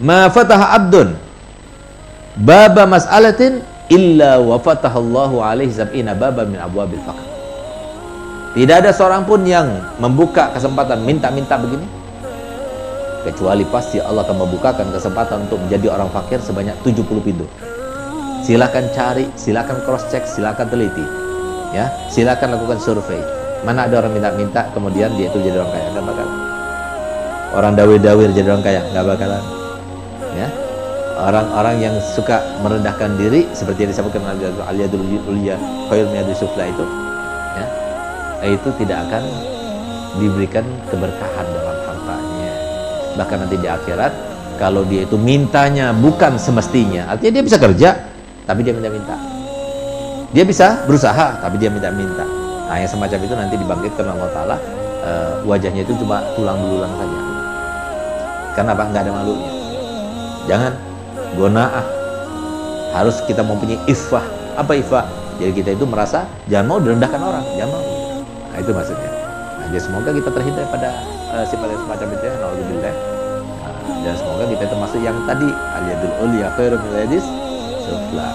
ma fataha abdun baba mas'alatin illa wa fatahallahu alaihi sab'ina baba min abwabil faqr. Tidak ada seorang pun yang membuka kesempatan minta-minta begini kecuali pasti Allah akan membukakan kesempatan untuk menjadi orang fakir sebanyak 70 pintu. Silakan cari, silakan cross check, silakan teliti. Ya, silakan lakukan survei. Mana ada orang minta-minta kemudian dia itu jadi orang kaya, enggak bakalan. Orang dawir-dawir jadi orang kaya, enggak bakalan. Ya, orang-orang yang suka merendahkan diri seperti yang disebutkan al-yadul ulya khair sufla itu ya itu tidak akan diberikan keberkahan dalam hartanya. Bahkan nanti di akhirat kalau dia itu mintanya bukan semestinya artinya dia bisa kerja tapi dia minta-minta. Dia bisa berusaha tapi dia minta-minta. Nah yang semacam itu nanti dibangkitkan Allah Ta'ala uh, wajahnya itu cuma tulang belulang saja. Karena apa? nggak ada malunya jangan. Gonaah harus kita mempunyai ifah apa ifah jadi kita itu merasa jangan mau direndahkan orang. Jangan mau. Nah itu maksudnya. Nah, jadi semoga kita terhindar pada uh, sifat yang semacam itu ya. Uh, dan semoga kita termasuk yang tadi. Aliyadul ulia khairu min sufla